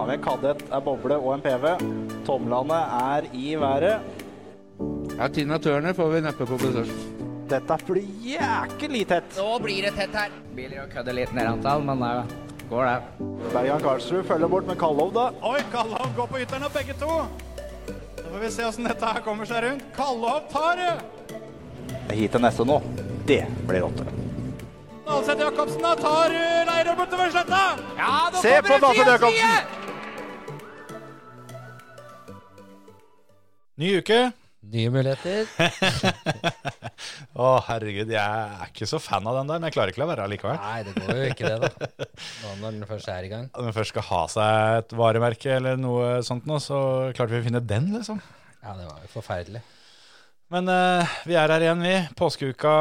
har vi en kadett, en boble og en PV. Tomlene er i været. Ja, Tina Turner får vi neppe på besøk. Dette blir jæklig tett. Nå blir det tett her. Biler jo kødder litt ned antall, men det går det. Bergan Karlsrud følger bort med Kallov, da. Oi, Kallov går på ytteren av begge to. Da får vi se åssen dette her kommer seg rundt. Kallov tar det! Det er hit til neste nå. Det blir åtte. Dalseth Jacobsen da tar uh, bortover sletta. Ja, Se på Dalseth Jacobsen. Ny uke. Nye muligheter. Å, herregud, jeg er ikke så fan av den der, men jeg klarer ikke å la være allikevel. Nei, det går jo ikke det, da. Nå når den først er i gang. Når den først skal ha seg et varemerke eller noe sånt nå, så klarte vi å finne den, liksom. Ja, det var jo forferdelig. Men uh, vi er her igjen, vi. Påskeuka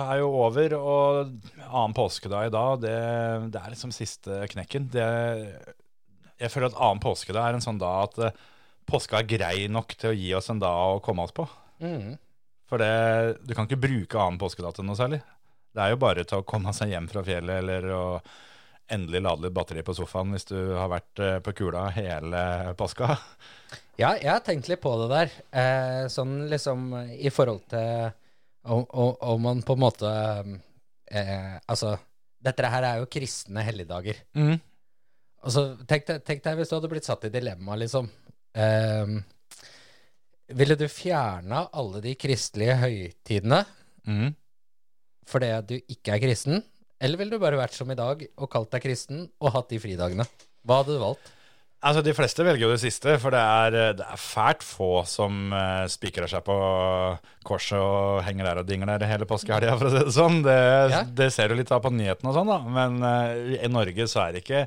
er jo over, og annen påskedag i dag, det, det er liksom siste knekken. Det, jeg føler at annen påskedag er en sånn dag at eh, påska er grei nok til å gi oss en dag å komme oss på. Mm. For det, du kan ikke bruke annen påskedato noe særlig. Det er jo bare til å komme seg hjem fra fjellet eller å endelig lade litt batteri på sofaen hvis du har vært eh, på kula hele påska. Ja, jeg har tenkt litt på det der. Eh, sånn liksom i forhold til om, man på en måte eh, Altså, dette her er jo kristne helligdager. Mm. Og så tenk deg, tenk deg hvis du hadde blitt satt i dilemma, liksom. Eh, ville du fjerna alle de kristelige høytidene Mm. fordi at du ikke er kristen? Eller ville du bare vært som i dag og kalt deg kristen og hatt de fridagene? Hva hadde du valgt? Altså, De fleste velger jo det siste, for det er, eh, det er fælt få som uh, spikrer seg på korset og henger der og dingler hele påskehelga, for å si det sånn. Det, Ja. det ser du litt av på nyhetene og sånn, da. Men uh, i Norge så er det ikke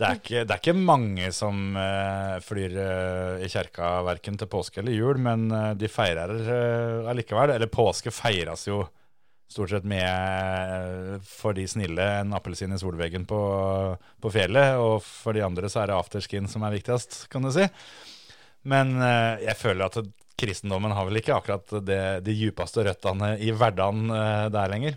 det er ikke, det er ikke mange som uh, flyr uh, i kjerka verken til påske eller jul, men uh, de feirer allikevel. Eller påske feires jo stort sett med, for de snille, en appelsin i solveggen på, på fjellet. Og for de andre så er det afterskin som er viktigst, kan du si. Men jeg føler at kristendommen har vel ikke akkurat det, de djupeste røttene i hverdagen der lenger.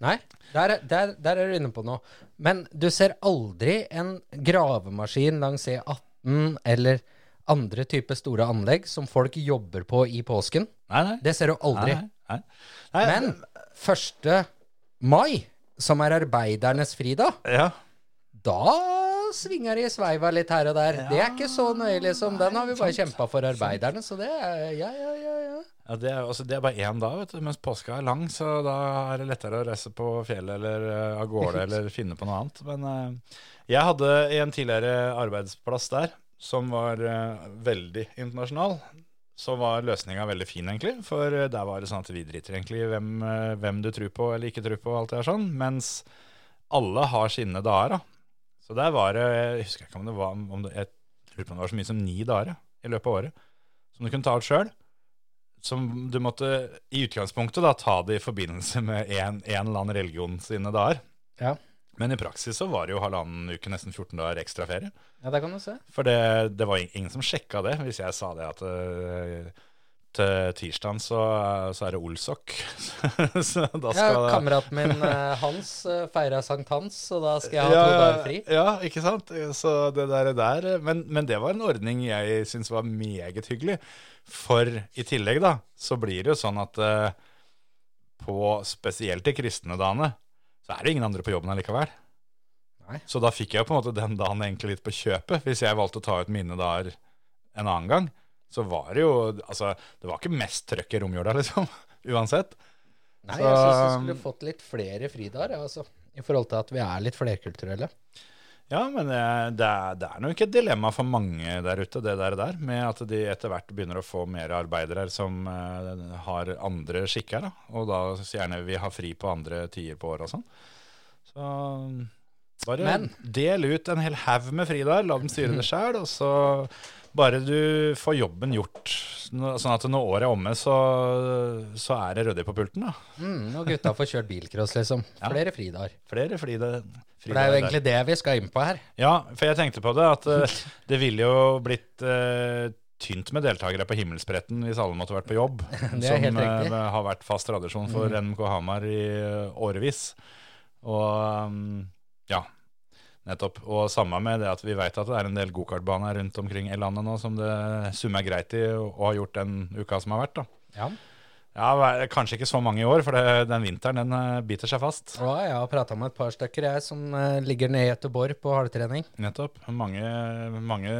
Nei, der, er- der, der er du inne på noe. Men du ser aldri en gravemaskin langs E18 eller andre typer store anlegg som folk jobber på i påsken. Nei, nei. Det ser du aldri. Nei, nei. Men 1. mai, som er arbeidernes fridag, Ja. da svinger det i sveiva litt her og der. Det er ikke så nøye, liksom. Den har vi bare kjempa for arbeiderne, så det er ja, ja, ja. ja. Ja, det, er, altså, det er bare én dag, vet du, mens påska er lang, så da er det lettere å reise på fjellet eller uh, av gårde eller finne på noe annet. Men uh, jeg hadde en tidligere arbeidsplass der som var uh, veldig internasjonal. Så var løsninga veldig fin, egentlig. For der var det sånn at vi driter egentlig i hvem, hvem du tror på eller ikke tror på, og alt det der sånn. Mens alle har sine dager, da. Så der var det Jeg husker ikke om det var om det, Jeg tror på det var så mye som ni dager i løpet av året. Som du kunne ta ut sjøl som du måtte i utgangspunktet da ta det i forbindelse med en, en eller annen religion sine dager. Ja. Men i praksis så var det jo halvannen uke, nesten 14 dager ekstra ferie. Ja, det kan du se. For det, det var ingen som sjekka det, hvis jeg sa det at øh, til tirsdagen så, så er det Olsok. så da Ja, Kameraten min eh, Hans uh, feira sankthans, så da skal jeg ha to dager fri. Ja, ikke sant? Så det der, der men, men det var en ordning jeg syns var meget hyggelig. For i tillegg, da, så blir det jo sånn at eh, på spesielt de kristne dagene, så er det ingen andre på jobben allikevel. Nei. Så da fikk jeg på en måte den dagen egentlig litt på kjøpet. Hvis jeg valgte å ta ut mine dager en annen gang, så var det jo Altså, det var ikke mest trøkk i romjula, liksom. Uansett. Nei, Så- jeg syns du skulle fått litt flere fridager, ja, altså. I forhold til at vi er litt flerkulturelle. Ja, men det, det er, det er nok et dilemma for mange der ute, det der, der med at de etter hvert begynner å få mer arbeidere som uh, har andre skikker, da, og da gjerne vil ha fri på andre tider på året og sånn. Så bare Men- del ut en hel haug med fridager, la dem styre det sjæl, og så bare du får jobben gjort, sånn at når året er omme, så, så er det ryddig på pulten, da. Mm, og gutta får kjørt bilcross, liksom. Ja. Flere fridager. Flere fridager. For det er jo egentlig det vi skal inn på her. Ja, for jeg tenkte på det, at eh, det ville jo blitt uh, tynt med deltakere på himmelspretten hvis alle måtte vært på jobb. Det er som. Mm. eh, har vært fast tradisjon for NMK Hamar i årevis. Og um, ja. Nettopp. Og samme med det at vi vet at det er en del gokartbaner rundt omkring i landet nå som det summer greit i å har ha gjort den uka som har vært. da. Ja. Ja, Kanskje ikke så mange i år, for det, den vinteren den eh, biter seg fast. Ja, jeg har prata med et par stykker jeg som eh, ligger nede i Gøteborg på halvtrening. Nettopp. Mange, mange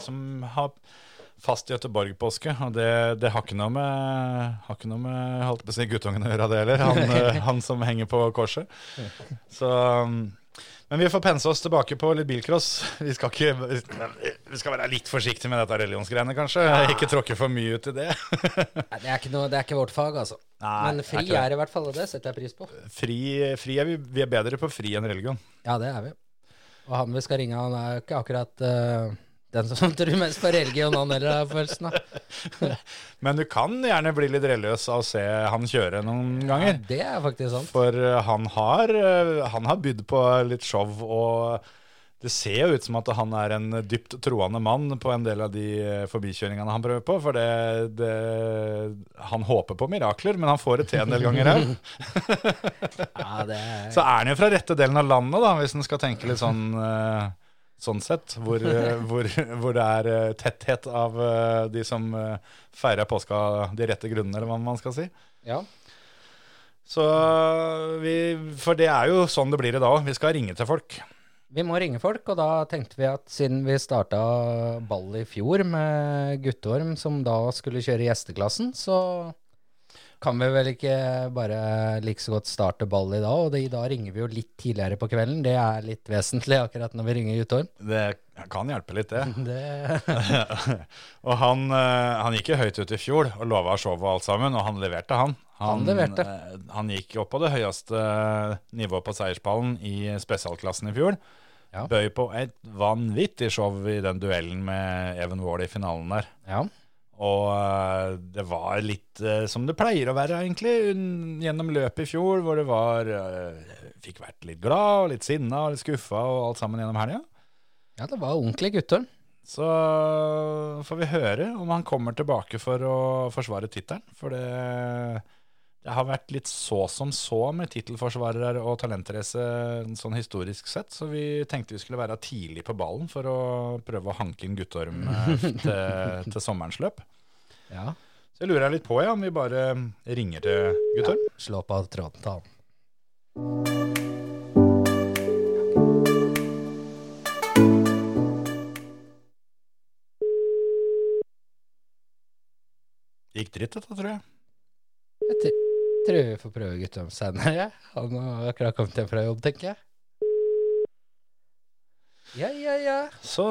som har fast Gøteborg-påske, og det, det har ikke noe med, har ikke noe med holdt på å si guttungen å gjøre, det heller. Han, eh, han som henger på korset. Så, um, men vi får pense oss tilbake på litt bilcross. Vi skal, ikke, vi skal være litt forsiktige med dette religionsgreiene, kanskje. Ikke tråkke for mye ut i det. Nei, det, er noe, det er ikke vårt fag, altså. Nei, Men fri er er i hvert fall, og det setter jeg pris på. Fri, fri er vi, vi er bedre på fri enn religion. Ja, det er vi. Og han vi skal ringe, han er ikke akkurat eh, den som tror mest på religion, han heller, har følelsen av. Men du kan gjerne bli litt religiøs av å se han kjøre noen ganger. Det er faktisk sant. For eh, han har, eh, han har bydd på litt show, og det ser jo ut som at han er en dypt troende mann på en del av de eh, forbikjøringene han prøver på. For det, det Han håper på mirakler, men han får det til en del ganger òg. Ja, er Så er han jo fra rette delen av landet, da, hvis en skal tenke litt sånn Sånn sett, hvor, eh, hvor, hvor det er eh, tetthet av eh, de som feirer påska av de rette grunnene, eller hva man skal si. Ja. Så vi, For det er jo sånn det blir i dag. Vi skal ringe til folk. Vi må ringe folk, og da tenkte vi at siden vi starta ball i fjor med Guttorm, som da skulle kjøre gjesteklassen, så kan vi vel ikke bare like så godt starte ball i dag. Og det, i dag ringer vi jo litt tidligere på kvelden. Det er litt vesentlig akkurat når vi ringer Guttorm. Det kan hjelpe litt, det. Det, og han, eh, han gikk jo høyt ut i fjor og lova show og alt sammen, og han leverte, han. Han leverte. eh, Han gikk opp på det høyeste nivået på seierspallen i spesialklassen i fjor. Ja. Bøy på et vanvittig show i den duellen med Even Wall i finalen der. ja. Og eh, det var litt eh, som det pleier å være, egentlig, gjennom løpet i fjor, hvor det var eh, Fikk vært litt glad og litt sinna litt skuffa og alt sammen gjennom helga. ja, det var ordentlig Guttorm. Så får vi høre om han kommer tilbake for å forsvare tittelen. For det, det har vært litt så som så med tittelforsvarere og talentrace sånn historisk sett, så vi tenkte vi skulle være tidlig på ballen for å prøve å hanke inn Guttorm eh, til, til sommerens løp. Ja. Så jeg lurer litt på ja, om vi bare ringer til Guttorm. Slå på tråden til han. Gikk dritt, dette, tror jeg. Tr- tror vi får prøve Guttorm senere. Han har akkurat kommet hjem fra jobb, tenker jeg. Ja, ja, ja. Så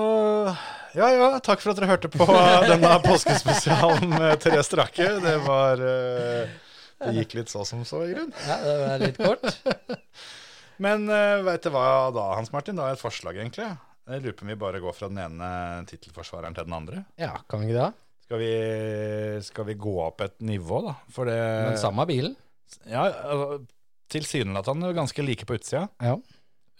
ja, ja, takk for at dere hørte på denne påskespesialen med Therese Strake. Det var eh, Det gikk litt så som så, i grunn. ja det var litt kort. Men uh, veit du hva da, Hans Martin? Da er et forslag, egentlig. Jeg lurer på om vi bare går fra den ene tittelforsvareren til den andre. Ja, kan vi ikke det? Skal vi, skal vi gå opp et nivå, da? For det Men samme bilen. Ja, altså, tilsynelatende ganske like på utsida. Ja.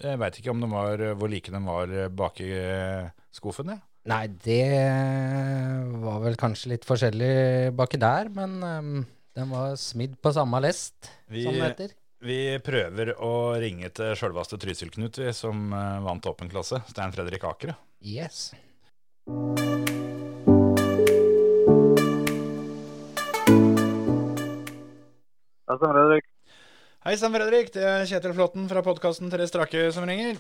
Jeg veit ikke om de var, hvor like de var bak i eh, skuffen. Ja. Nei, det var vel kanskje litt forskjellig baki der, men um, den var smidd på samme lest, Vi- som det heter. Vi prøver å ringe til sjølveste Trysil-Knut, vi, som eh, vant åpen klasse. Stein Fredrik Akere. Yes. Det sann, Fredrik. Hei, sann, Fredrik. Det er Kjetil Flåtten fra podkasten Therese Strake som ringer.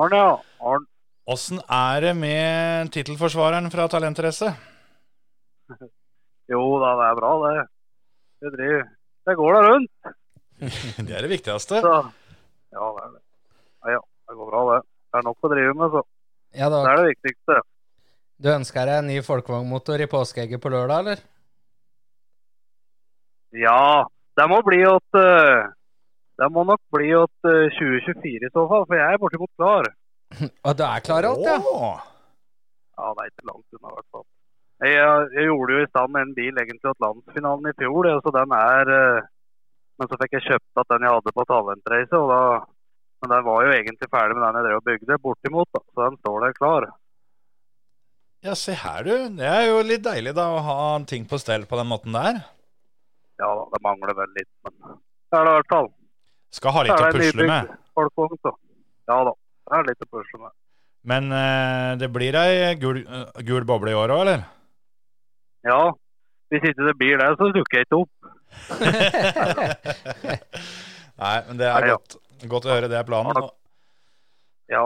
Morn, ja. Morn. Åssen er det med tittelforsvareren fra Talentrace? Jo da, det er bra, det. Det, driver. det går da rundt. Det er det viktigste. Så. Ja, det er det. Ja, ja, det går bra, det. Det er nok å drive med, så. Ja, da, Det er det viktigste. du ønsker deg en ny folkevognmotor i påskeegget på lørdag, eller? Ja, det må bli åt eh, Det må nok bli eh, 2024 i så fall, for jeg er bortimot klar. Og du er klar alt, ja? Ja, det er ikke langt unna, i hvert fall. Jeg, jeg, jeg gjorde jo i stand en bil egentlig til landsfinalen i fjor, det, så den er eh, Men så fikk jeg kjøpt at den jeg hadde på talentrace, og da Men den var jo egentlig ferdig med den jeg drev og bygde, bortimot, da, så den står der klar. Ja, se her, du. Det er jo litt deilig da å ha ting på stell på den måten der. Ja det mangler vel litt, men det er det i hvert fall. Skal ha litt å pusle med. folkevogn. Ja da. Det er litt å pusle med. Men eh, det blir ei gul, eh, gul boble i år òg, eller? Ja, hvis ikke det blir det, så dukker jeg ikke opp. Nei, men det er Nei, ja. godt, godt å høre. Det er planen. Og... Ja,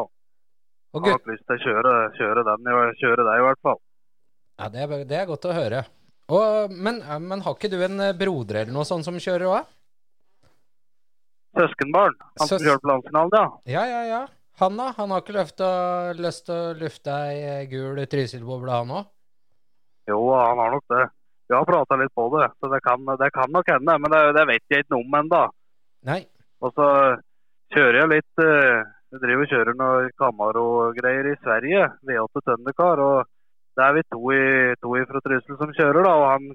jeg har ikke lyst til å kjøre, kjøre den, i- kjøre det i hvert fall. ja, det, er, det er godt å høre. Og, men, men har ikke du en eh, broder eller noe sånt som kjører òg? Søskenbarn, han som Søs- kjørte på landsfinalen, ja. Ja, ja, ja. Han da? Han har ikke løft lyst til å lufte ei eh, gul Trysil-boble, han òg? Jo, han har nok det. Vi har prata litt på det, så det kan, det kan nok hende. Men det, det vet jeg ikke noe om ennå. Og så kjører jeg litt eh, Jeg driver og kjører noen Camaro-greier i Sverige, V8 tøndekar, Og det er vi to, i, to fra Trysil som kjører, da. Og han,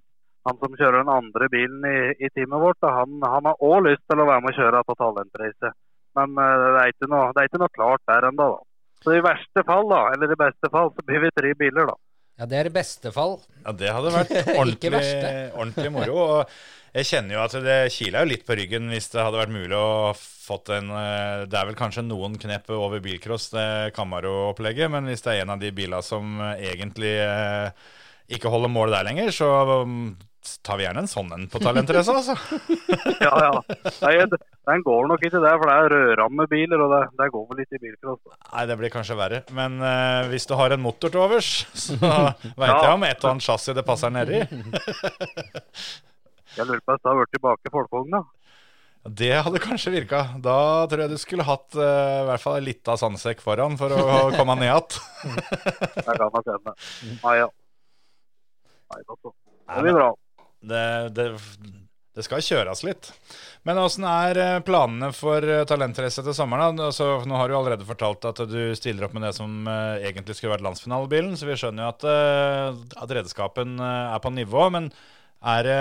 han som kjører den andre bilen i, i teamet vårt, da, han, han har òg lyst til å være med og kjøre på talentrace. Men uh, det, er noe, det er ikke noe klart der ennå. Så i verste fall, da, eller i beste fall, så blir vi tre biler, da. Ja, det er i beste fall. Ja, det hadde vært ordentlig, ordentlig moro. Og jeg kjenner jo at det kiler jo litt på ryggen hvis det hadde vært mulig å fått en eh, Det er vel kanskje noen knep over bilcross, det Camaro-opplegget, men hvis det er en av de bilene som eh, egentlig eh, ikke holder mål der lenger, så um, tar vi gjerne en sånn en på talentrace, altså. Ja, ja. Nei, den går nok ikke der, for det er rødrammebiler, og det, det går vel ikke i bilcross. Nei, det blir kanskje verre. Men uh, hvis du har en motor til overs, så veit Ja. jeg om et og annet chassis det passer nedi. Jeg lurer på om det har vært tilbake i folkevogna. Det hadde kanskje virka. Da tror jeg du skulle hatt uh, i hvert fall en lita sandsekk foran for å komme ned igjen. Det kan nok hende. Nei, ja. Nei, da så. Det blir bra. Det, det, det skal kjøres litt. Men åssen er eh, planene for eh, talentrace til sommeren? Altså, nå har du allerede fortalt at du stiller opp med det som eh, egentlig skulle vært landsfinalebilen, så vi skjønner jo at, at redskapen er på nivå. Men er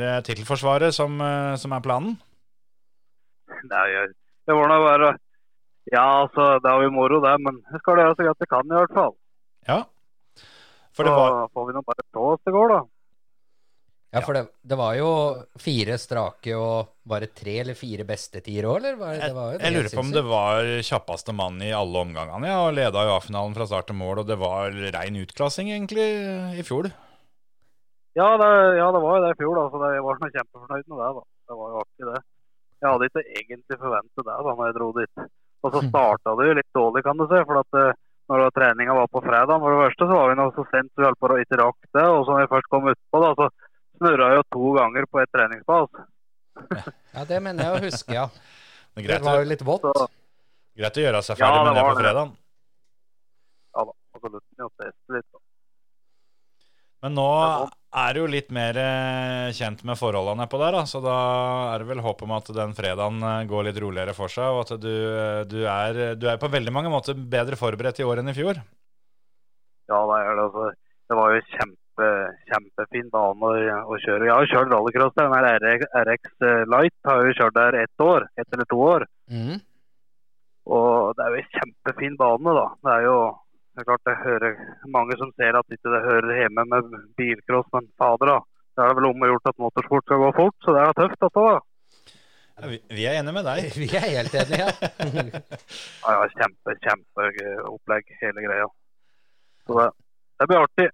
det tittelforsvaret som, som er planen? Nei, det var nå bare Ja, altså, det er jo moro, det, men jeg skal gjøre så godt jeg kan, i hvert fall. Ja. For det var Så får vi nå bare stå oss det går, da. Ja, for det, det var jo fire strake og bare tre eller fire beste tider òg, eller? Var det, det var jo Jeg lurer på om det var kjappeste mann i alle omgangene, ja, og leda jo A-finalen fra start til mål, og det var rein utklassing egentlig i fjor. Ja, det, ja, det var jo det i fjor, da, så jeg var sånn kjempefornøyd med det. da. Det var jo artig, det. Jeg hadde ikke egentlig forventet det da når jeg dro dit. Og så starta det jo litt dårlig, kan du se. for at eh, når treninga var på fredag, for det første, så var vi nå så sent vi holdt på å ikke rakk det. Og så når vi først kom utpå, da, så snurra jo to ganger på et treningspass. Ja, det mener jeg å huske, ja. Det greit, Det var jo litt vått. Så greit å gjøre seg Ja, ferdig det med det på fredag. ja da, teste litt. da. Men nå er du jo litt mer eh, kjent med forholdene nedpå der, da, så da er det vel håp om at den fredagen eh, går litt roligere for seg, og at du, eh, du, er, du er på veldig mange måter bedre forberedt i år enn i fjor. Ja, det er det. altså. Det var jo kjempe, kjempefin bane å, å kjøre. Jeg har kjørt rallycross der. Den her RX, RX Light har jeg jo kjørt der ett år. Ett eller to år. Mm. Og det er jo en kjempefin bane, da. Det er jo det er klart jeg hører mange som ser at ikke det hører hjemme med bilcross, men fader, da. Det er vel om å gjøre at motorsport skal gå fort, så det er tøft, dette. da. Ja, vi, vi er enige med deg. Vi er helt enige, ja. Ja, ja, kjempe, kjempeopplegg, hele greia. Så det, det blir artig.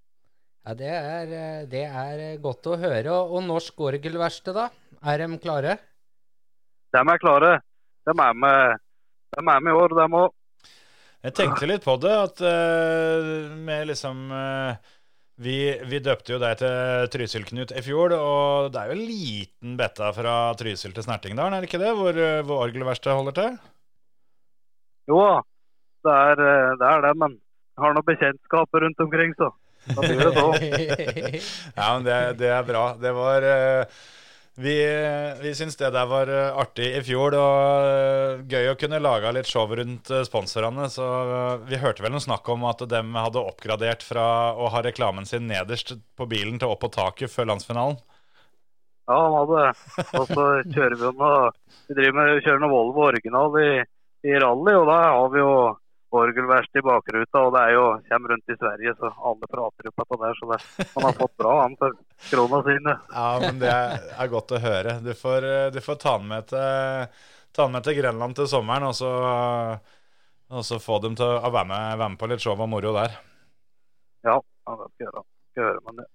Ja det, er, eh, det er godt å høre. Og, og Norsk Orgelverksted, da? Er de klare? De er klare. De er med, de er med i år, de òg. Jeg tenkte litt på det, at uh, med liksom uh, vi, vi døpte jo deg til Trysil-Knut i fjor, og det er jo en liten betta fra Trysil til Snertingdalen, er det ikke det? Hvor, eh, hvor orgelverkstedet holder til? Jo da, det er eh, det, er det men jeg har noen bekjentskaper rundt omkring, så da blir det så. Ja, men det, det er bra. Det var eh, Vi, vi syns det der var eh, artig i fjor, og eh, gøy å kunne lage litt show rundt sponsorene. Så vi hørte vel noe snakk om at de hadde oppgradert fra å ha reklamen sin nederst på bilen til opp på taket før landsfinalen. Ja, han hadde det. Og så kjører vi noe Vi driver med kjører noe Volvo original i, i rally, og da har vi jo orgelverksted i bakruta, og det er jo kommer rundt i Sverige, så alle prater jo på det der. Så det, han har fått bra, han, for krona sine. Ja, men det er, er godt å høre. Du får, du får ta den med til, ta den med til Grenland til sommeren, og så, Og så få dem til å være med, være med på litt show og moro der. Ja, ja det skal jeg gjøre. Skal jeg høre med det.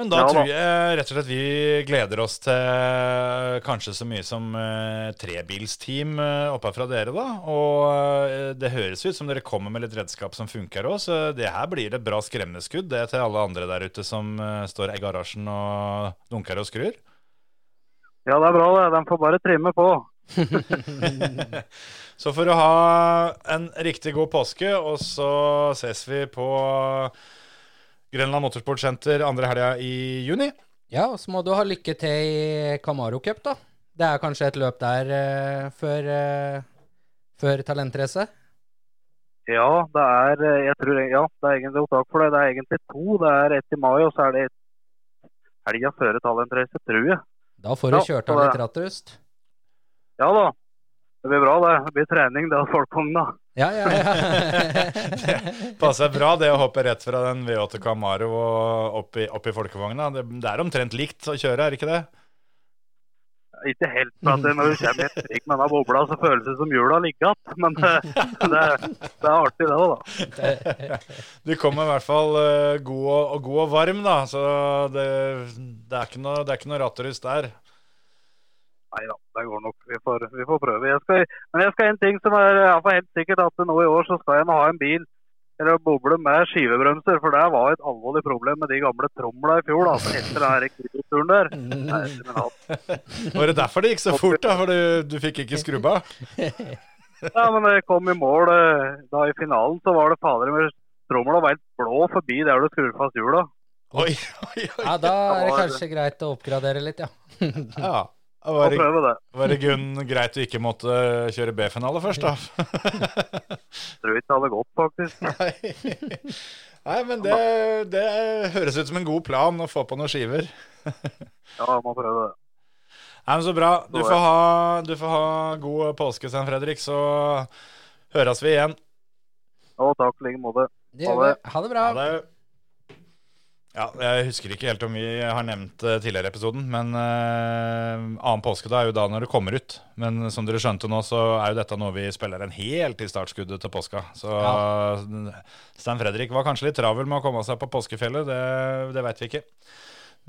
Men da tror jeg rett og slett vi gleder oss til kanskje så mye som uh, trebilsteam uh, oppe fra dere, da. Og uh, det høres ut som dere kommer med litt redskap som funker òg, så det her blir et bra skremmeskudd det til alle andre der ute som eh, står i garasjen og dunker og skrur. Ja, det er bra, det. De får bare trimme på. Så for å ha en riktig god påske, og så ses vi på Grenland Motorsportsenter andre helga i juni. Ja, og så må du ha lykke til i Camaro Cup, da. Det er kanskje et løp der uh, før, uh, før talentrace? Ja, det er eh, jeg tror, ja, det er egentlig opptak for det. Det er egentlig to. Det er ett i mai, og så er det helga før talentrace, tror jeg. Da får du Ja, kjørt av litt rattrust. Ja da. Det blir bra, det. Det blir trening, det er folkevogna. Ja, ja, ja. Passer bra det å hoppe rett fra den V8 Camaro og opp i, opp i folkevogna. Det, det er omtrent likt å kjøre, er det ikke det? Ikke helt, for det- når du kommer et trygg med denne bobla, så føles det som hjula ligger igjen. Men det, det, er- det er artig, det òg, da. Du kommer i hvert fall eh, god, og, og god og varm, da. Så det, det, er ikke noe, det er ikke noe rattrust der. Nei da, det går nok. Vi får, vi får prøve. Jeg skal, men jeg skal en ting som er i hvert helt sikkert, at nå i år så skal jeg ha en bil eller boble med skivebremser. For det var et alvorlig problem med de gamle tromla i fjor. Altså, etter den her der. Nei, men. Var det derfor det gikk så fort, da? For du, du fikk ikke skrubba? Ja, men jeg kom i mål eh, da i finalen, så var det fader med tromla var helt blå forbi der du skrur fast hjula. Oi, oi, oi. ja, da er det kanskje greit å oppgradere litt, ja. Ja. Var det, prøve det. var det Gunn greit å ikke måtte kjøre B-finale først, da? Tror ikke det hadde gått, faktisk. Nei. Nei, men det, det høres ut som en god plan å få på noen skiver. Ja, jeg må prøve det. Nei, men Så bra. Du får ha, du får ha god påske, Svein Fredrik, så høres vi igjen. Ja, takk i like måte. Det. Ha det bra. Ha det. Ja, jeg husker ikke helt om vi har nevnt det tidligere i episoden, men uh, annen påske da er jo da når det kommer ut. Men som dere skjønte nå, så er jo dette noe vi spiller en helt i startskuddet til påska. Så Stein Fredrik var kanskje litt travel med å komme seg på påskefjellet, det, det veit vi ikke.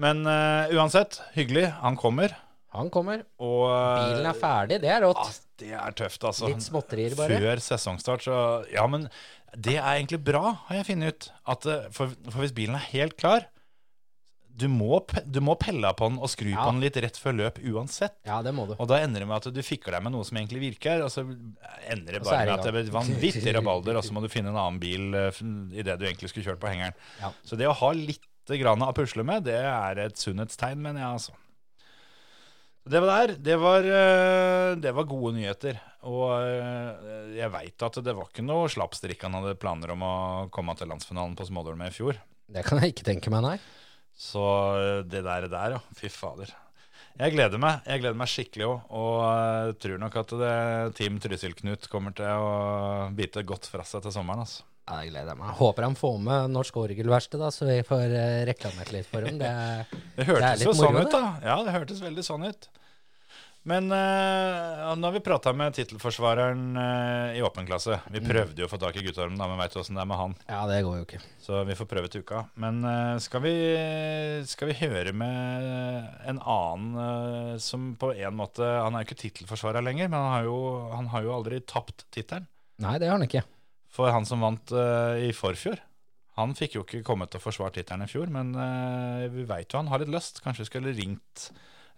Men eh, uansett, hyggelig. Han kommer. Han kommer. Og eh, Bilen er ferdig, det er ah, rått. det er tøft, altså. Litt småtterier, bare. Før sesongstart, så Ja, men det er egentlig bra, har jeg funnet ut. At, eh, for, for hvis bilen er helt klar du må, du må pelle på den og skru Ja. på den litt rett før løp uansett. Ja, det må du. Og da ender det med at du fikler deg med noe som egentlig virker, og så ender det bare det med at det blir vanvittig rabalder, og så må du finne en annen bil i det du egentlig skulle kjørt på hengeren. Ja. Så det å ha litt grann å pusle med, det er et sunnhetstegn, mener jeg, altså. Det var der. Det var, eh, det var gode nyheter. Og eh, jeg veit at det var ikke noe slappstrikk han hadde planer om å komme til landsfinalen på Smådøl med i fjor. Det kan jeg ikke tenke meg, nei. Så eh, det der, der, ja. Fy fader. Jeg gleder meg. Jeg gleder meg skikkelig òg. Og jeg tror nok at det, Team Trysil-Knut kommer til å bite godt fra seg til sommeren. altså. Ja, jeg gleder meg. Håper han får med Norsk Orgelverksted, så vi får reklamert litt for dem. Det Det hørtes Det jo sånn ut, da. Ja, det hørtes veldig sånn ut. Men uh, nå har vi prata med tittelforsvareren uh, i åpen klasse. Vi Mm. prøvde jo å få tak i guttormen, da, men veit du åssen det er med han. ja, det går jo ikke. Så vi får prøve til uka. Men uh, skal, vi, skal vi høre med en annen eh, som på en måte Han er jo ikke tittelforsvarer lenger, men han har jo, han har jo aldri tapt tittelen. Nei, det har han ikke. For han som vant eh, i forfjor, han fikk jo ikke kommet til å forsvare tittelen i fjor. Men eh, vi veit jo han har litt lyst. Kanskje vi skulle ringt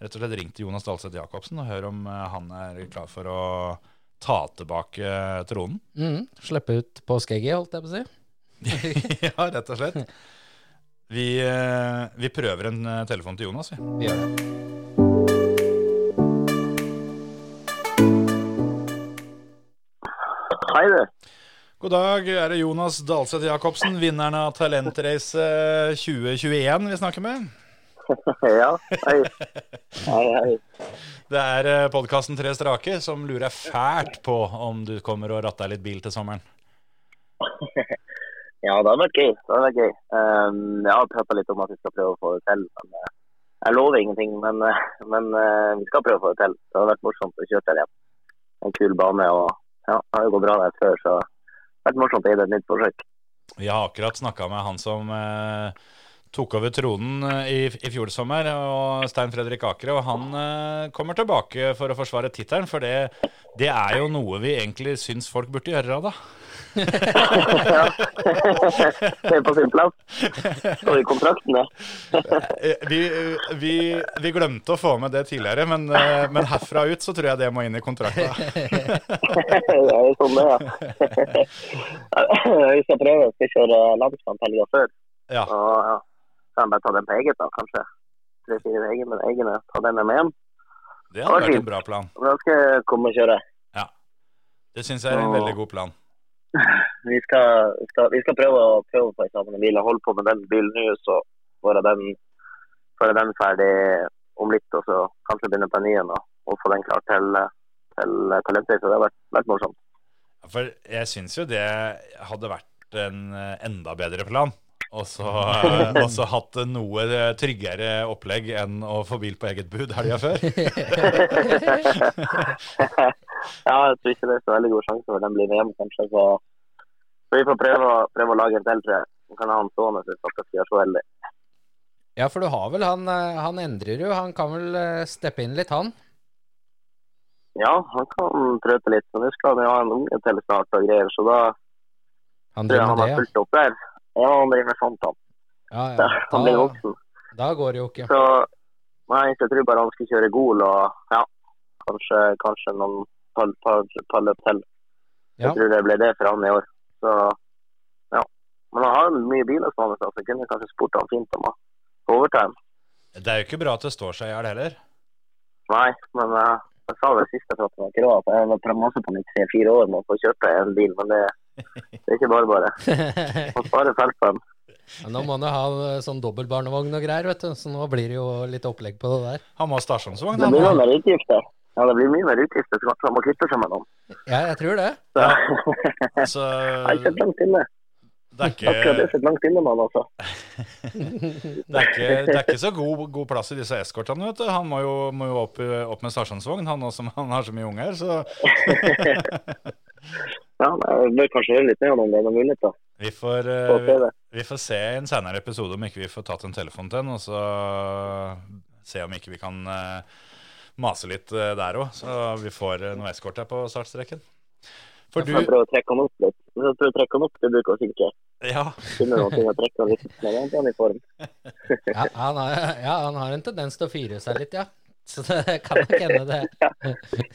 rett og slett ringt til Jonas Dahlseth Jacobsen og hør om eh, han er klar for å ta tilbake eh, tronen. Mm, slippe ut påskeegget, holdt jeg på å si. ja, rett og slett. Vi, eh, vi prøver en telefon til Jonas, vi. Vi gjør det. Hei, du. God dag, er det Jonas Dahlseth Jacobsen, vinneren av Talentrace 2021 vi snakker med? ja, hei. Hei, hei. Det er podkasten Tre strake som lurer fælt på om du kommer og ratter litt bil til sommeren. Ja, det har vært gøy. Det hadde vært gøy. Um, jeg har prata litt om at vi skal prøve å få det til. Men, eh, jeg lover ingenting, men, eh, men uh, vi skal prøve å få det til. Det har vært morsomt å kjøre til igjen. En kul bane og ja, det har jo gått bra der før, så det har vært morsomt å gi det et nytt forsøk. Vi har akkurat snakka med han som eh, tok over tronen eh, i, i fjor sommer, og Stein Fredrik Akere. Og han eh, kommer tilbake for å forsvare tittelen, for det, det er jo noe vi egentlig syns folk burde gjøre, da. ja. det er på sin plass. Står i kontrakten, det. Eh, Vi, vi, vi glemte å få med det tidligere, men, eh, men herfra ut så tror jeg det må inn i kontrakten. det er jo sånn det, ja. Vi skal prøve, vi skal kjøre landskamp helga før. Ja. Og ja, kan bare ta den på eget, da, kanskje. Tre-fire egne, egne, ta den med hjem. Det hadde vært en bra plan. Da skal jeg komme og kjøre. Det syns jeg er en veldig god plan. Vi skal, skal, vi skal prøve å prøve på eksamen en bil. Jeg holder på med den bilen nå, så være den, være den ferdig om litt. Og så kanskje begynne på en ny en og, og få den klar til, til Så Det har vært, vært morsomt. For jeg syns jo det hadde vært en eh, enda bedre plan. Og så eh, og så hatt noe tryggere opplegg enn å få bil på eget bud helga før. ja, jeg tror ikke det er så veldig god sjanse for den blir med hjem, kanskje. Så, så vi får prøve, prøve å lage en til, tror jeg. Kan ha han stående hvis dere skal gjøre så veldig. Ja, for du har vel han eh, Han endrer jo. Han kan vel eh, steppe inn litt, han? Ja, han kan trøte litt. Men nå skal han jo ha en unge til snart og greier, så da Han tror jeg han har det, fulgt opp der. Ja, han driver med sånt, han. ja, ja. Han blir voksen. da går det jo ikke. Så nei, jeg tror bare han skal kjøre Gol og ja, kanskje, kanskje noen par løp til. Ja. Jeg tror det ble det for han i år. Så ja. Men han har mye biler stående, så jeg kunne kanskje spurt han fint om å få overta en. Det er jo ikke bra at det står seg i hjel heller. Nei, men uh, jeg sa det siste for at jeg ikke råd. Jeg har prøvd masse på meg i tre-fire år med å få kjøpe en bil, men det, det er ikke bare bare. Man sparer felt. Ja, nå må han ha eh, sånn dobbeltbarnevogn og greier, vet du. Så nå blir det jo litt opplegg på det der. Han må ha stasjonsvogn. Det blir jo mer utgifter. Ja, det blir mye mer utgifter, så han må kvitte seg med noen. Ja, jeg tror det. Så, Så jeg har sett langt inne. det er Akkurat det ikke, sitter langt inne med han, altså. det er ikke, det er ikke så god, god plass i disse eskortene, vet du. Han må jo, må jo opp, opp med stasjonsvogn, han også, han har så mye unger. Så Ja, jeg bør kanskje høre litt mer om det er noen muligheter. vi får, eh, vi får se i en senere episode om ikke vi får tatt en telefon til den, og så se om ikke vi kan eh, mase litt eh, der òg. Så vi får noe eskort her på startstreken. For du Jeg prøver å trekke han opp litt. Jeg prøver å trekke han opp, det bruker å synke. Ja. Finne noen ting å trekke han litt mer han i form. Ja, han har, ja, han har en tendens til å fyre seg litt, ja. Så det kan nok hende det. ja,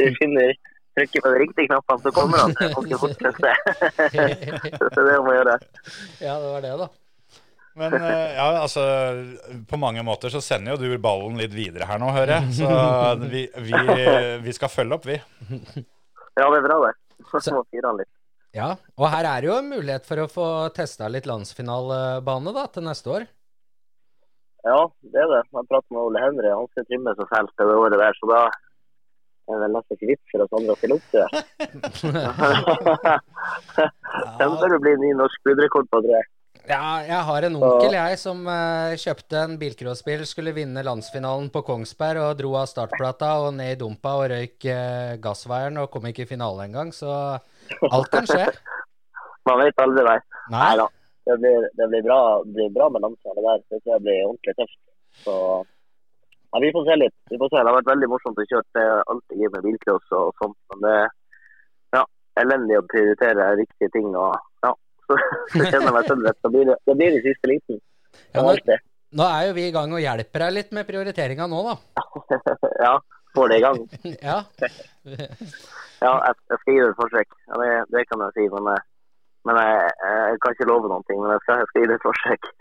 vi finner trykker på de riktige knappene, så kommer han til ganske fort. synes. Så det det jeg må gjøre. Ja, det var det, da. Men eh, ja, altså På mange måter så sender jo du ballen litt videre her nå, hører jeg. Så vi, vi, vi skal følge opp, vi. Ja, det er bra, det. Så må fire han litt. Ja, og her er det jo en mulighet for å få testa litt landsfinalebane da, til neste år. Ja, det er det. Jeg pratet med Ole Henry, han skal trimme så fælt det året der, så da er vel nesten ikke vits for oss andre å stille opp til det. Den bør det bli ny norsk budrekord på, tror jeg. Ja, jeg har en onkel jeg som uh, kjøpte en bilcrossbil, skulle vinne landsfinalen på Kongsberg og dro av startplata og ned i dumpa og røyk uh, gassveieren og kom ikke i finale engang, så alt kan skje. Man vet aldri, nei. Nei, Nei da. Det blir, det blir bra, blir bra med landsfinale der. Det tror jeg blir ordentlig tøft. Så ja, vi får se litt. Vi får se. Det har vært veldig morsomt å kjøre det er alltid med bilcross og sånt, men det er ja, elendig å prioritere riktige ting. og ja, så, så kjenner jeg meg selv rett. Det blir, det blir det siste liten. Ja, nå, nå er jo vi i gang og hjelper deg litt med prioriteringa nå, da. ja, får det i gang. Ja, Ja, jeg, jeg skal gi det et forsøk. Ja, det, det kan jeg si. Men, jeg, men jeg, jeg kan ikke love noen ting. Men jeg skal, jeg skal gi det et forsøk.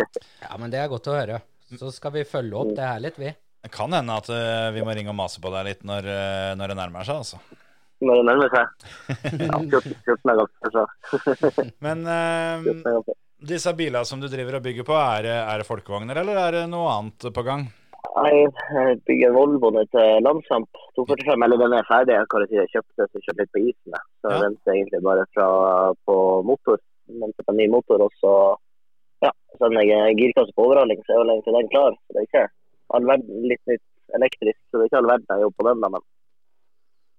ja men det er godt å høre. Så skal vi følge opp det her litt, vi. Det kan hende at uh, vi må ringe og mase på deg litt når, uh, når det nærmer seg, altså. Når det nærmer seg. Ja, 14, 14 dager før. Men 14 dager før. disse bilene som du driver og bygger på, er, det- er det folkevogner, eller er det noe annet på gang? Jeg jeg bygger en Volvo nå til Landsamp 245, eller den er ferdig. Jeg kan si jeg kjøpte så kjøpte litt på isen. Så jeg Ja. venter egentlig bare fra, på motor. Jeg Venter på en ny motor, og så ja, sender jeg girkasse på overhaling, så er vel egentlig den klar. Så det er ikke all verden litt nytt elektrisk, så det er ikke all verden jeg jobber på den. da, Men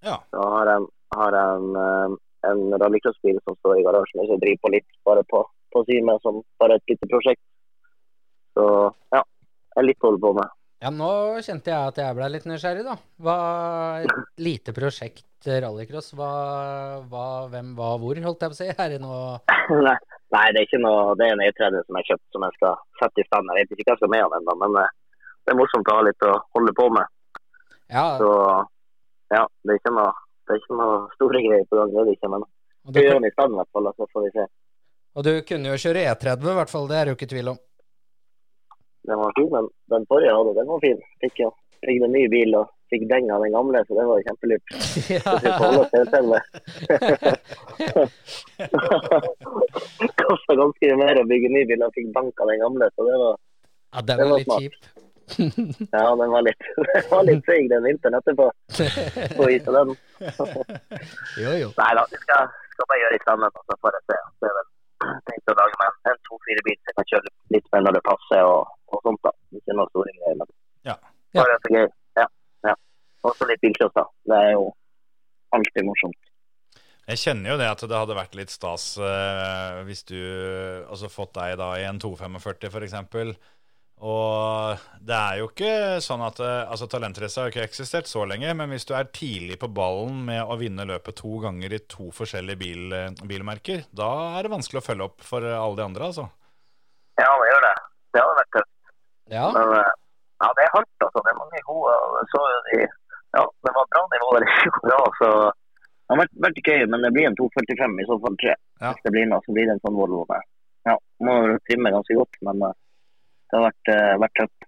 Ja. så har jeg, har jeg en, eh, en rallycrossbil som står i garasjen, og så driver på litt bare på, på Sime, som bare et lite prosjekt. Så ja, jeg er litt å holde på med. Ja, nå kjente jeg at jeg ble litt nysgjerrig, da. Hva, et lite prosjekt eh, rallycross, hva, hva, hvem, hva, hvor, holdt jeg på å si? Er det noe Nei, nei, det er ikke noe, det er en E30 som jeg har kjøpt som jeg skal sette i stand. Jeg vet ikke hva jeg skal med den ennå, men eh, det er morsomt å ha litt å holde på med. Ja, Så ja, det er ikke noe, det er ikke noe store greier på gang. Det er det ikke, men vi gjør den i stand i hvert fall, så får vi se. og du kunne jo kjøre E30, i hvert fall. Det er det jo ikke tvil om. Den var fin, men den forrige jeg hadde, den var fin. Fikk jo fikk en ny bil og fikk den av den gamle, så det var kjempelurt. Det kosta ganske mye mer å bygge ny bil og fikk bank av den gamle, så det var Ja, Det var var litt smart. kjip. Ja, den var litt, den var litt seig den vinteren etterpå. På is den. Jo, jo. Nei da, vi skal, skal bare gjøre litt stand så får jeg se. Det er vel tenkt å lage meg en, en 2-4-bil som jeg kan kjøre litt mer når det passer og, og sånt. da. Ikke noe store greier. men Ja. Bare så gøy. Ja. ja. Også litt bilcross, da. Det er jo alltid morsomt. Jeg kjenner jo det at det hadde vært litt stas eh, hvis du altså fått deg da i en 245 f.eks. Og det er jo ikke sånn at eh, altså Talentrace har jo ikke eksistert så lenge, men hvis du er tidlig på ballen med å vinne løpet to ganger i to forskjellige bil, eh, bilmerker, da er det vanskelig å følge opp for eh, alle de andre, altså. Ja, det gjør det. Det hadde vært tøft. Ja. Men ja, det er hardt, altså. Det er mange gode. og Så de, ja, det var bra nivå der i fjor òg, så det har vært, vært gøy. Men det blir en 245 i så fall tre. Ja. Hvis det blir noe, så blir det en sånn Volvo med. Ja, må trimme ganske godt, men det har vært, uh, vært tøft.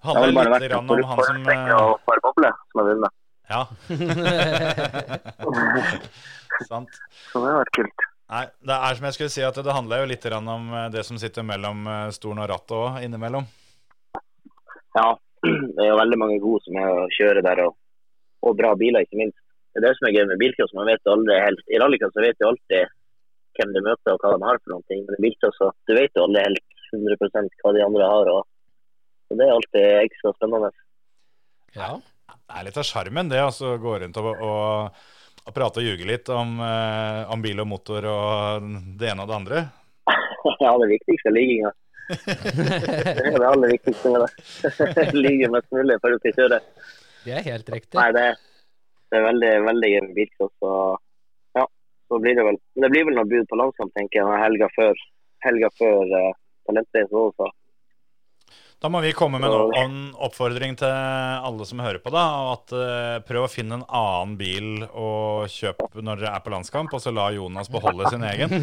Det handler det bare litt om han som eh, bobler som har vunnet. Ja. Sant. Så det har vært kult. Nei, det er som jeg skulle si, at det handler jo litt om eh, det som sitter mellom stolen og rattet òg, innimellom. Ja, det er jo veldig mange gode som er å kjøre der, og, og bra biler, ikke minst. Det er det som er gøy med bilcross. Man vet aldri helt I rallycross så vet du alltid hvem du møter og hva de har for noen ting. Men i bilcross så du vet jo aldri helt 100 hva de andre har. Og, og det er alltid ekstra spennende. ja. Det er litt av sjarmen, det. Altså gå rundt og, og, og prate og ljuge litt om, eh, om bil og motor og det ene og det andre. ja, det viktigste er ligginga. Det er det aller viktigste med det. Ligge mest mulig før du skal kjøre. Det er helt riktig. Nei, det, det er veldig, veldig gøy ja, så blir det vel Det blir vel noe bud på landskamp, tenker jeg, helga før, helga før uh, talentreisen også. Da må vi komme med en, oppfordring til alle som hører på. da, at eh, Prøv å finne en annen bil å kjøpe når dere er på landskamp, og så la Jonas beholde sin egen.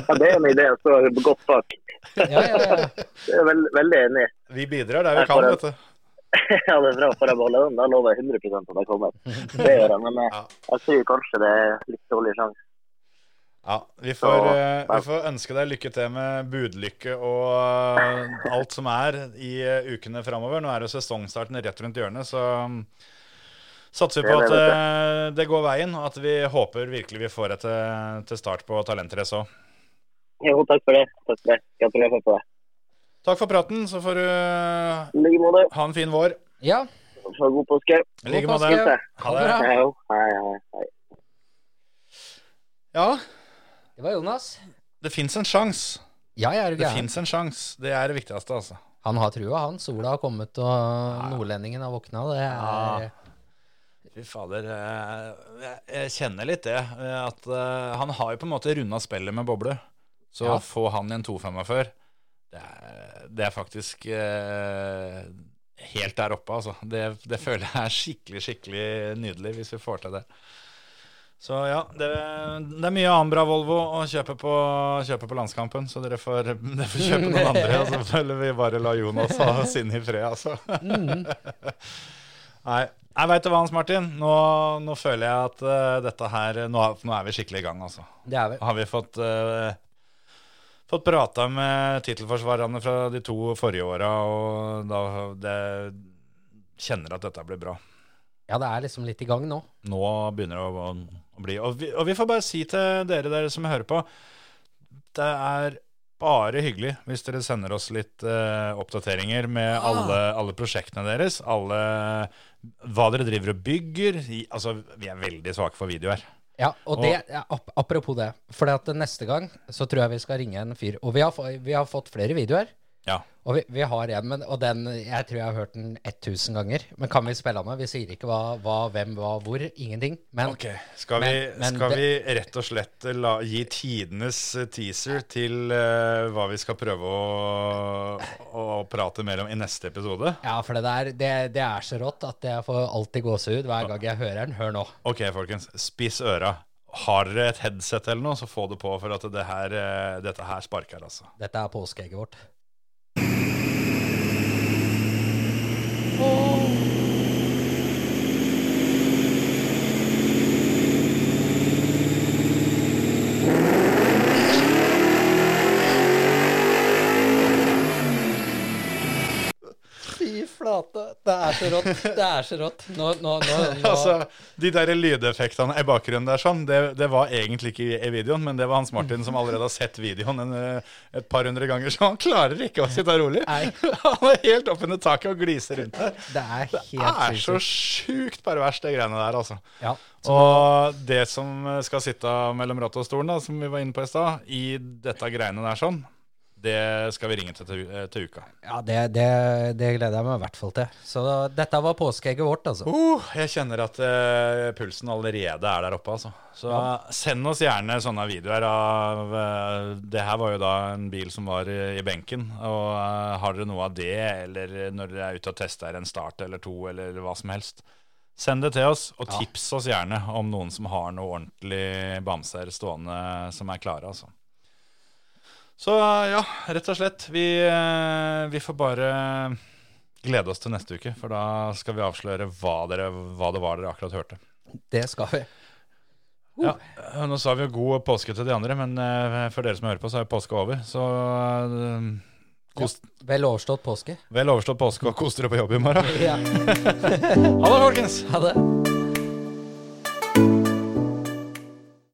Ja, det er en idé. Så godt bak. Ja, ja, ja. Det er veld, veldig enig. Vi bidrar der vi kan, vet du. Ja, det er bra. Får jeg beholde den, da lover jeg 100 at jeg kommer. Det gjør jeg. Men jeg, jeg tror kanskje det er litt dårlig sjanse. Ja, vi får, Så, eh, vi får ønske deg lykke til med budlykke og eh, alt som er i eh, ukene framover. Nå er jo sesongstarten rett rundt hjørnet, så mm, satser vi på at det, det går veien, og at vi håper virkelig vi får et til, til start på Talentrace òg. Jo, takk for det. Takk for det. På. Takk for praten, så får du ha en fin vår. ja. Så god påske. I like God måte. påske. Ha det. hei, hei. Ja, Det var Jonas. det fins en sjanse. Ja, jeg er Det gæren. fins en sjanse. Det er det viktigste, altså. Han har trua, han. Sola har kommet, og nordlendingen har våkna. Det er. Fy fader. eh, Jeg, jeg kjenner litt det. eh, At eh, han har jo på en måte runda spillet med boble. Så Ja. å få han i en 245 det er, det er faktisk eh, helt der oppe, altså. Det, det føler jeg er skikkelig, skikkelig nydelig hvis vi får til det. Så ja, det, det er mye annen bra Volvo å kjøpe på, kjøpe på landskampen, så dere får, dere får kjøpe noen andre. Og så føler vi bare la Jonas ha sin i fred, altså. Nei, jeg veit det hva, Hans Martin. Nå, nå føler jeg at uh, dette her nå, nå er vi skikkelig i gang, altså. Det er vi. Har vi fått uh, Fått prata med tittelforsvarerne fra de to forrige åra, og da det, kjenner at dette blir bra. Ja, det er liksom litt i gang nå. Nå begynner det å, å bli og vi, og vi får bare si til dere, dere som hører på, det er bare hyggelig hvis dere sender oss litt uh, oppdateringer med alle, alle prosjektene deres. Alle hva dere driver og bygger. I, altså, vi er veldig svake for videoer. Ja, og det, ja, ap apropos det. For neste gang så tror jeg vi skal ringe en fyr. Og vi har, vi har fått flere videoer. Ja. Og vi, vi har en, men, og den Jeg tror jeg har hørt den 1000 ganger. Men kan vi spille den? Vi sier ikke hva, hva, hvem, hva, hvor. Ingenting. Men okay. Skal vi, Men- men skal det- vi rett og slett la, gi tidenes teaser til uh, hva vi skal prøve å, å prate mer om i neste episode? ja, for det der det, det er så rått at jeg får alltid gåsehud hver gang jeg hører den. Hør nå. Ok, folkens. Spiss øra. Har dere et headset eller noe, så få det på, for at det her, eh, dette her sparker, altså. Dette er påskeegget vårt. Fy flate. Det er så rått. Det er så rått. Nå, nå, nå. Altså, De der lydeffektene i bakgrunnen der, sånn, det, det var egentlig ikke i, videoen, men det var Hans Martin som allerede har sett videoen en, eh, et par hundre ganger, så han klarer ikke å sitte rolig. Han er helt oppunder taket og gliser rundt der. Det er Det er så sjukt perverst, det greiene der, altså. Ja. Og det som skal sitte mellom rattet og stolen, da, som vi var inne på i stad, i dette greiene der sånn, det skal vi ringe til til, til uka. Ja, det, det, det gleder jeg meg i hvert fall til. Så dette var påskeegget vårt, altså. Uh, jeg kjenner at uh, pulsen allerede er der oppe, altså. Så send oss gjerne sånne videoer av uh, Det her var jo da en bil som var i, benken. Og eh, har dere noe av det, eller når dere er ute og tester en start eller to, eller hva som helst, send det til oss. Og tips oss gjerne om noen som har noe ordentlig bamser stående som er klare, altså. Så ja, rett og slett. Vi, eh, vi får bare glede oss til neste uke, for da skal vi avsløre hva, dere, hva det var dere akkurat hørte. Det skal vi. Ja, eh, Nå sa vi jo god påske til de andre, men eh, for dere som hører på, så er påske over. Så kost... ja, Vel overstått påske. vel overstått påske, og kos dere på jobb i morgen. Ja. Ha det, folkens! Ha det.